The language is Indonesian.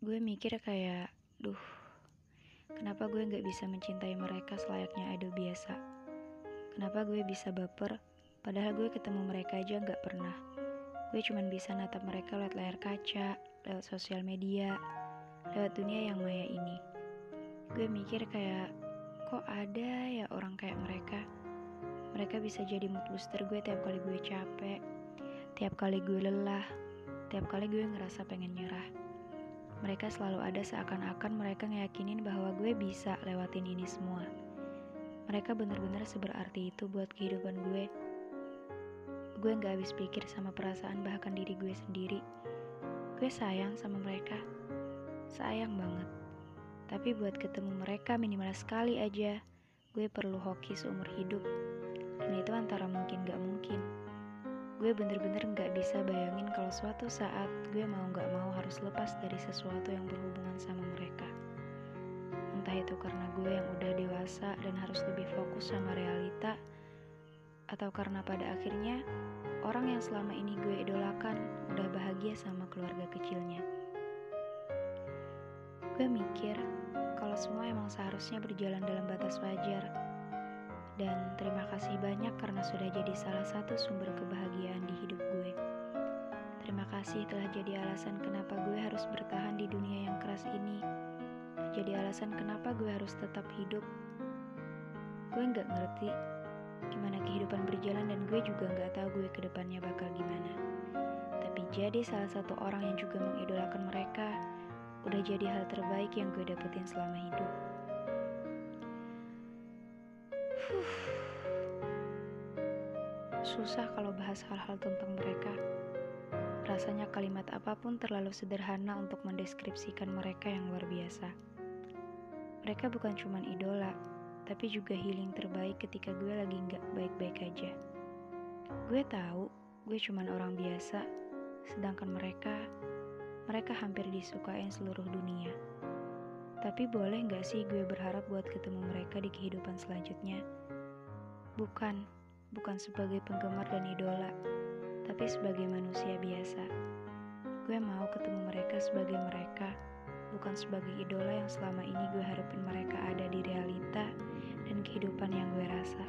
gue mikir kayak, duh, kenapa gue gak bisa mencintai mereka selayaknya idol biasa? Kenapa gue bisa baper, padahal gue ketemu mereka aja gak pernah. Gue cuman bisa natap mereka lewat layar kaca, lewat sosial media, lewat dunia yang maya ini. Gue mikir kayak, kok ada ya orang kayak mereka? Mereka bisa jadi mood booster gue tiap kali gue capek, tiap kali gue lelah, tiap kali gue ngerasa pengen nyerah. Mereka selalu ada seakan-akan mereka ngeyakinin bahwa gue bisa lewatin ini semua. Mereka bener-bener seberarti itu buat kehidupan gue. Gue gak habis pikir sama perasaan bahkan diri gue sendiri. Gue sayang sama mereka. Sayang banget. Tapi buat ketemu mereka minimal sekali aja, gue perlu hoki seumur hidup. Dan itu antara mungkin gak mungkin. Gue bener-bener gak bisa bayangin kalau suatu saat gue mau gak mau harus lepas dari sesuatu yang berhubungan sama mereka. Entah itu karena gue yang udah dewasa dan harus lebih fokus sama realita, atau karena pada akhirnya orang yang selama ini gue idolakan udah bahagia sama keluarga kecilnya. Gue mikir kalau semua emang seharusnya berjalan dalam batas wajar. Dan terima kasih banyak karena sudah jadi salah satu sumber kebahagiaan kasih telah jadi alasan kenapa gue harus bertahan di dunia yang keras ini. Jadi alasan kenapa gue harus tetap hidup. Gue nggak ngerti gimana kehidupan berjalan dan gue juga nggak tahu gue ke depannya bakal gimana. Tapi jadi salah satu orang yang juga mengidolakan mereka udah jadi hal terbaik yang gue dapetin selama hidup. Susah kalau bahas hal-hal tentang mereka. Rasanya kalimat apa pun terlalu sederhana untuk mendeskripsikan mereka yang luar biasa. Mereka bukan cuma idola, tapi juga healing terbaik ketika gue lagi nggak baik-baik aja. Gue tahu gue cuma orang biasa, sedangkan mereka mereka hampir disukain seluruh dunia. Tapi boleh gak sih gue berharap buat ketemu mereka di kehidupan selanjutnya? Bukan, bukan sebagai penggemar dan idola, tapi sebagai manusia biasa. Gue mau ketemu mereka sebagai mereka, bukan sebagai idola yang selama ini gue harapin mereka ada di realita dan kehidupan yang gue rasa.